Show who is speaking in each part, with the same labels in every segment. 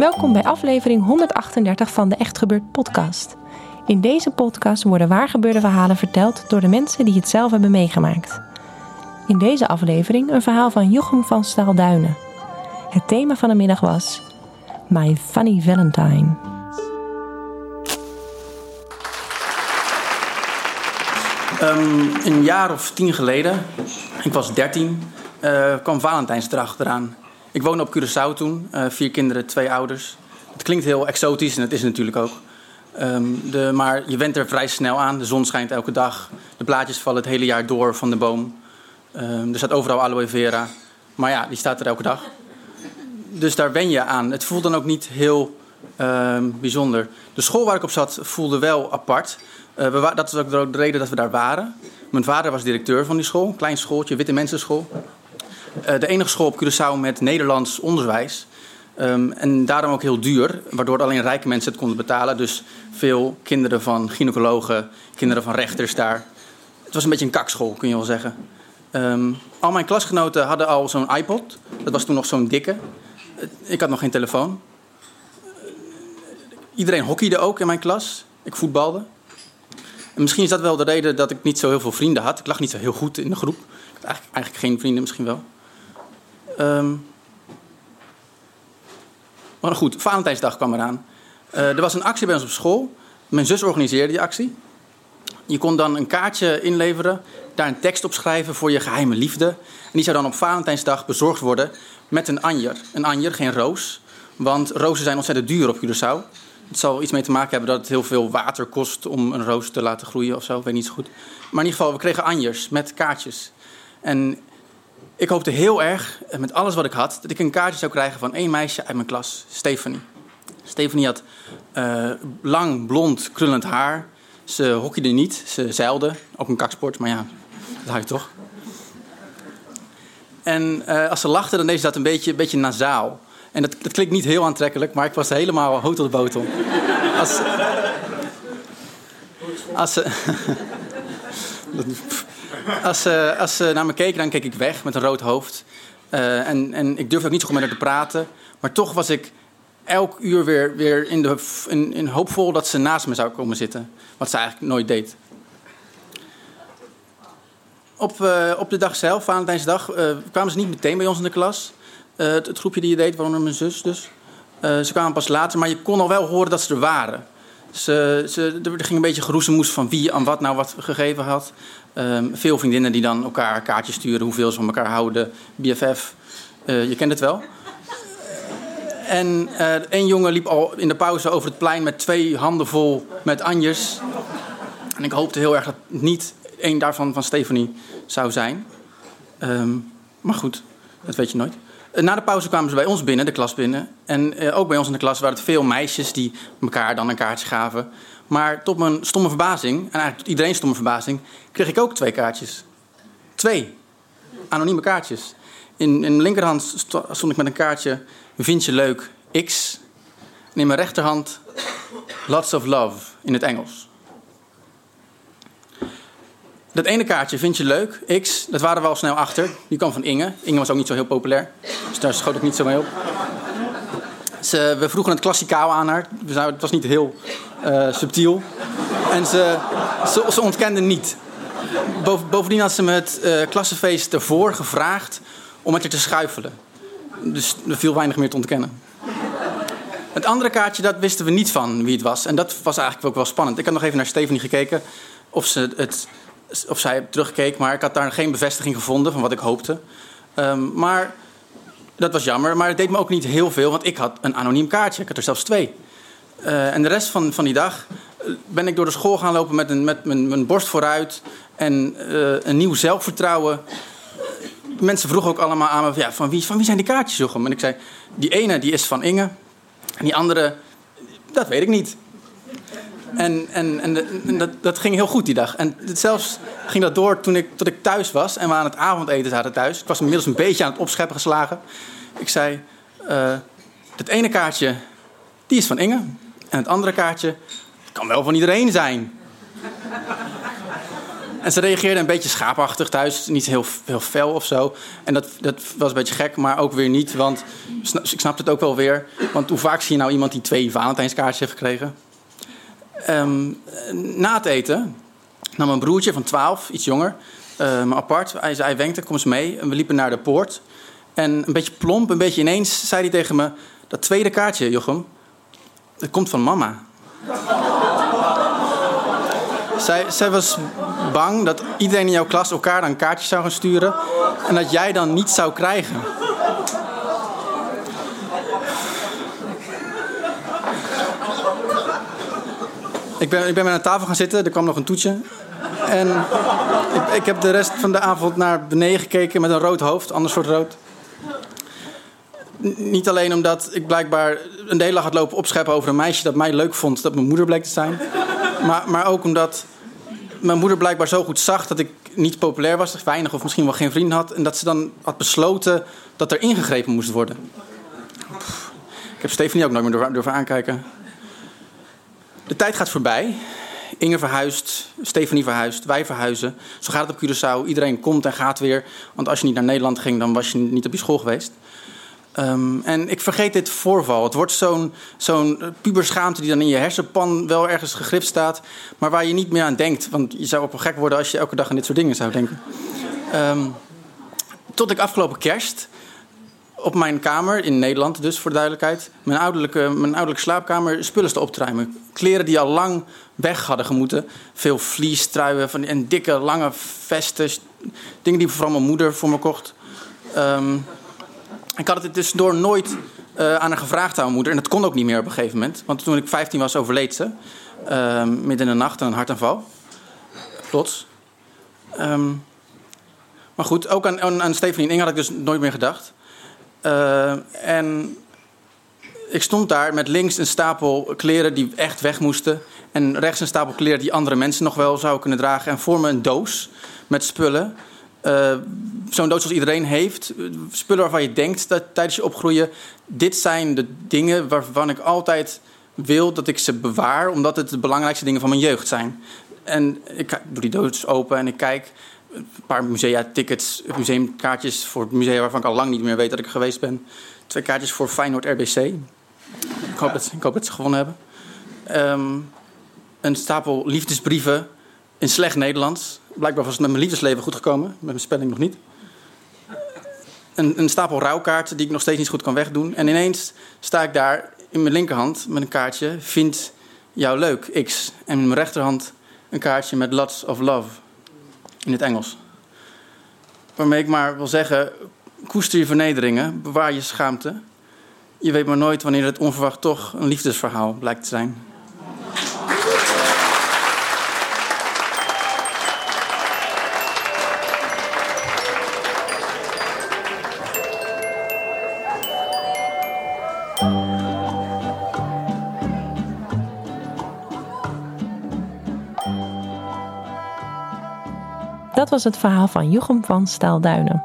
Speaker 1: Welkom bij aflevering 138 van de Echt Gebeurd podcast. In deze podcast worden waargebeurde verhalen verteld door de mensen die het zelf hebben meegemaakt. In deze aflevering een verhaal van Jochem van Staalduinen. Het thema van de middag was My Funny Valentine.
Speaker 2: Ehm, een jaar of tien geleden, ik was dertien, eh, kwam Valentijnsdag eraan. Ik woonde op Curaçao toen, eh, vier kinderen, twee ouders. Het klinkt heel exotisch en het is natuurlijk ook. Ehm, de, maar je went er vrij snel aan. De zon schijnt elke dag. De blaadjes vallen het hele jaar door van de boom. Ehm, er staat overal aloe vera. Maar ja, die staat er elke dag. Dus daar wen je aan. Het voelt dan ook niet heel ehm, bijzonder. De school waar ik op zat voelde wel apart. Eh, we dat is ook de reden dat we daar waren. Mijn vader was directeur van die school. Klein schooltje, witte mensenschool. Eh, de enige school op Curaçao met Nederlands onderwijs. Ehm, en daarom ook heel duur, waardoor alleen rijke mensen het konden betalen. Dus veel kinderen van gynaecologen, kinderen van rechters daar. Het was een beetje een kakschool, kun je wel zeggen. Ehm, al mijn klasgenoten hadden al zo'n iPod. Dat was toen nog zo'n dikke. Eh, Ik had nog geen telefoon. Eh, Iedereen hockeyde ook in mijn klas. Ik voetbalde. En misschien is dat wel de reden dat ik niet zo heel veel vrienden had. Ik lag niet zo heel goed in de groep. Ik had eigenlijk, eigenlijk geen vrienden, misschien wel. Ehm, maar goed, Valentijnsdag kwam eraan. Eh, er was een actie bij ons op school. Mijn zus organiseerde die actie. Je kon dan een kaartje inleveren, daar een tekst op schrijven voor je geheime liefde. En die zou dan op Valentijnsdag bezorgd worden met een anjer. Een anjer, geen roos. Want rozen zijn ontzettend duur op Curaçao. Het zal iets mee te maken hebben dat het heel veel water kost om een roos te laten groeien of zo. Ik weet niet zo goed. Maar in ieder geval, we kregen anjers met kaartjes. En ik hoopte heel erg, eh, met alles wat ik had, dat ik een kaartje zou krijgen van één meisje uit mijn klas, Stephanie. Stephanie had eh, lang, blond, krullend haar. Ze hockeyde niet, ze zeilde. Ook een kaksport, maar ja, dat hou je toch. En eh, als ze lachte, dan deed ze dat een beetje, een beetje nasaal. En dat, dat klinkt niet heel aantrekkelijk, maar ik was helemaal hout op de botel. Als, als ze... Als ze, als ze naar me keken, dan keek ik weg met een rood hoofd. Eh, en, en ik durfde ook niet zo goed met haar te praten. Maar toch was ik elk uur weer, weer in, de, in, hoopvol dat ze naast me zou komen zitten. Wat ze eigenlijk nooit deed. Op, eh, op de dag zelf, Valentijnsdag, eh, kwamen ze niet meteen bij ons in de klas. Eh, het, het groepje die je deed, waaronder mijn zus dus. Eh, ze kwamen pas later, maar je kon al wel horen dat ze er waren. Ze, ze, er ging een beetje geroezemoes van wie aan wat nou wat gegeven had. Ehm, veel vriendinnen die dan elkaar kaartjes sturen, hoeveel ze van elkaar houden. BFF, Eh, je kent het wel. En eh één jongen liep al in de pauze over het plein met twee handen vol met anjers. En ik hoopte heel erg dat niet één daarvan van Stephanie zou zijn. Ehm, maar goed, dat weet je nooit. Eh, Na de pauze kwamen ze bij ons binnen, de klas binnen. En eh, ook bij ons in de klas waren het veel meisjes die elkaar dan een kaartje gaven. Maar tot mijn stomme verbazing, en eigenlijk tot iedereen stomme verbazing, kreeg ik ook twee kaartjes. Twee. Anonieme kaartjes. In, in mijn linkerhand sto- stond ik met een kaartje, vind je leuk, X. En in mijn rechterhand, lots of love, in het Engels. Dat ene kaartje vind je leuk, X, dat waren we al snel achter. Die kwam van Inge. Inge was ook niet zo heel populair. Dus daar schoot ik niet zo mee op. Ze, we vroegen het klassikaal aan haar. Het was niet heel eh, subtiel. En ze, ze, ontkende niet. Boven- bovendien had ze me het eh klassenfeest ervoor gevraagd om met haar te schuifelen. Dus er viel weinig meer te ontkennen. Het andere kaartje, dat wisten we niet van wie het was. En dat was eigenlijk ook wel spannend. Ik had nog even naar Stephanie gekeken of ze het of zij terugkeek, maar ik had daar geen bevestiging gevonden van wat ik hoopte. Ehm, maar dat was jammer, maar het deed me ook niet heel veel, want ik had een anoniem kaartje. Ik had er zelfs twee. Eh, en de rest van, van die dag eh, ben ik door de school gaan lopen met, een, met mijn, mijn borst vooruit en eh, een nieuw zelfvertrouwen. Mensen vroegen ook allemaal aan me: ja, van, wie, van wie zijn die kaartjes, Jochem? En ik zei: die ene die is van Inge, en die andere, dat weet ik niet. En, en, en, dat, dat ging heel goed die dag. En zelfs ging dat door toen ik, tot ik thuis was en we aan het avondeten zaten thuis. Ik was inmiddels een beetje aan het opscheppen geslagen. Ik zei: eh Het ene kaartje, die is van Inge. En het andere kaartje, kan wel van iedereen zijn. En ze reageerde een beetje schaapachtig thuis, niet heel, heel fel of zo. En dat, dat was een beetje gek, maar ook weer niet, want ik snapte het ook wel weer. Want hoe vaak zie je nou iemand die twee Valentijnskaartjes heeft gekregen? Ehm, na het eten nam mijn broertje van 12, iets jonger, me apart. Hij, zei, wenkte, kom eens mee. En we liepen naar de poort. En een beetje plomp, een beetje ineens, zei hij tegen me... Dat tweede kaartje, Jochem, dat komt van mama. zij, zij was bang dat iedereen in jouw klas elkaar dan kaartjes zou gaan sturen... en dat jij dan niet zou krijgen. Ik ben aan tafel gaan zitten, er kwam nog een toetje. En ik, ik heb de rest van de avond naar beneden gekeken met een rood hoofd, ander soort rood. Niet alleen omdat ik blijkbaar een de hele had lopen opscheppen over een meisje dat mij leuk vond, dat mijn moeder bleek te zijn. Maar, maar ook omdat mijn moeder blijkbaar zo goed zag dat ik niet populair was, weinig of misschien wel geen vrienden had. En dat ze dan had besloten dat er ingegrepen moest worden. Ik heb Stefanie ook nooit meer durven aankijken. De tijd gaat voorbij. Inge verhuist, Stefanie verhuist, wij verhuizen. Zo gaat het op Curaçao. Iedereen komt en gaat weer. Want als je niet naar Nederland ging, dan was je niet op je school geweest. Ehm, en ik vergeet dit voorval. Het wordt zo'n zo'n puberschaamte die dan in je hersenpan wel ergens gegrift staat. Maar waar je niet meer aan denkt. Want je zou op een gek worden als je elke dag aan dit soort dingen zou denken. Ehm, tot ik afgelopen kerst op mijn kamer, in Nederland dus voor de duidelijkheid... mijn ouderlijke, mijn ouderlijke slaapkamer spullen te opruimen. Kleren die al lang weg hadden gemoeten. Veel vliestruien van, en dikke, lange vesten. Dingen die vooral mijn moeder voor me kocht. Ehm, ik had het tussendoor nooit eh, aan haar gevraagd aan mijn moeder. En dat kon ook niet meer op een gegeven moment. Want toen ik 15 was, overleed ze. Ehm, midden in de nacht aan een hartaanval. Plots. Ehm, maar goed, ook aan, aan, en Inge had ik dus nooit meer gedacht. Eh, en ik stond daar met links een stapel kleren die echt weg moesten. En rechts een stapel kleren die andere mensen nog wel zouden kunnen dragen. En voor me een doos met spullen. Eh, Zo'n doos zoals iedereen heeft. Spullen waarvan je denkt dat tijdens je opgroeien. Dit zijn de dingen waarvan ik altijd wil dat ik ze bewaar. Omdat het de belangrijkste dingen van mijn jeugd zijn. En ik doe die doos open en ik kijk. Een paar musea-tickets, museumkaartjes voor het museum waarvan ik al lang niet meer weet dat ik er geweest ben. Twee kaartjes voor Feyenoord RBC. Ik hoop dat, ik hoop dat ze gewonnen hebben. Ehm, een stapel liefdesbrieven in slecht Nederlands. Blijkbaar was het met mijn liefdesleven goed gekomen, met mijn spelling nog niet. Een, een stapel rouwkaarten die ik nog steeds niet goed kan wegdoen. En ineens sta ik daar in mijn linkerhand met een kaartje. Vind jou leuk, X. En in mijn rechterhand een kaartje met Lots of Love. In het Engels. Waarmee ik maar wil zeggen, koester je vernederingen, bewaar je schaamte. Je weet maar nooit wanneer het onverwacht toch een liefdesverhaal blijkt te zijn.
Speaker 1: Dat was het verhaal van Jochem van Staalduinen.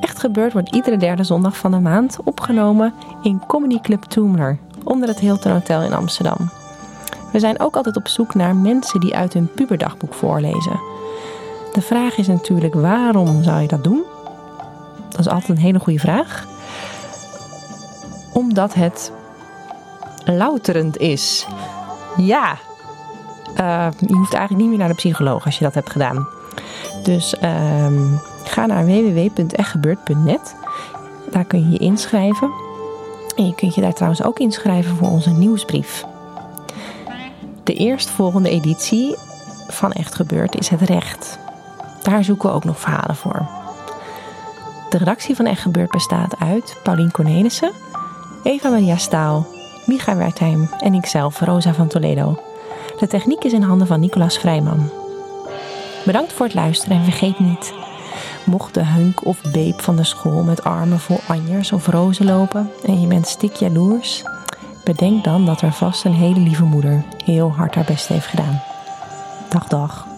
Speaker 1: Echt gebeurd wordt iedere derde zondag van de maand opgenomen in Comedy Club Toomler onder het Hilton Hotel in Amsterdam. We zijn ook altijd op zoek naar mensen die uit hun puberdagboek voorlezen. De vraag is natuurlijk waarom zou je dat doen? Dat is altijd een hele goede vraag. Omdat het louterend is. Ja, Eh, je hoeft eigenlijk niet meer naar de psycholoog als je dat hebt gedaan. Dus ehm, ga naar www.echtgebeurd.net. Daar kun je je inschrijven. En je kunt je daar trouwens ook inschrijven voor onze nieuwsbrief. De eerstvolgende editie van Echt Gebeurd is het recht. Daar zoeken we ook nog verhalen voor. De redactie van Echt Gebeurd bestaat uit Paulien Cornelissen, Eva Maria Staal, Micha Wertheim en ikzelf, Rosa van Toledo. De techniek is in handen van Nicolas Vrijman. Bedankt voor het luisteren en vergeet niet... Mocht de hunk of beep van de school met armen vol anjers of rozen lopen en je bent stik jaloers, bedenk dan dat er vast een hele lieve moeder heel hard haar best heeft gedaan. Dag, dag.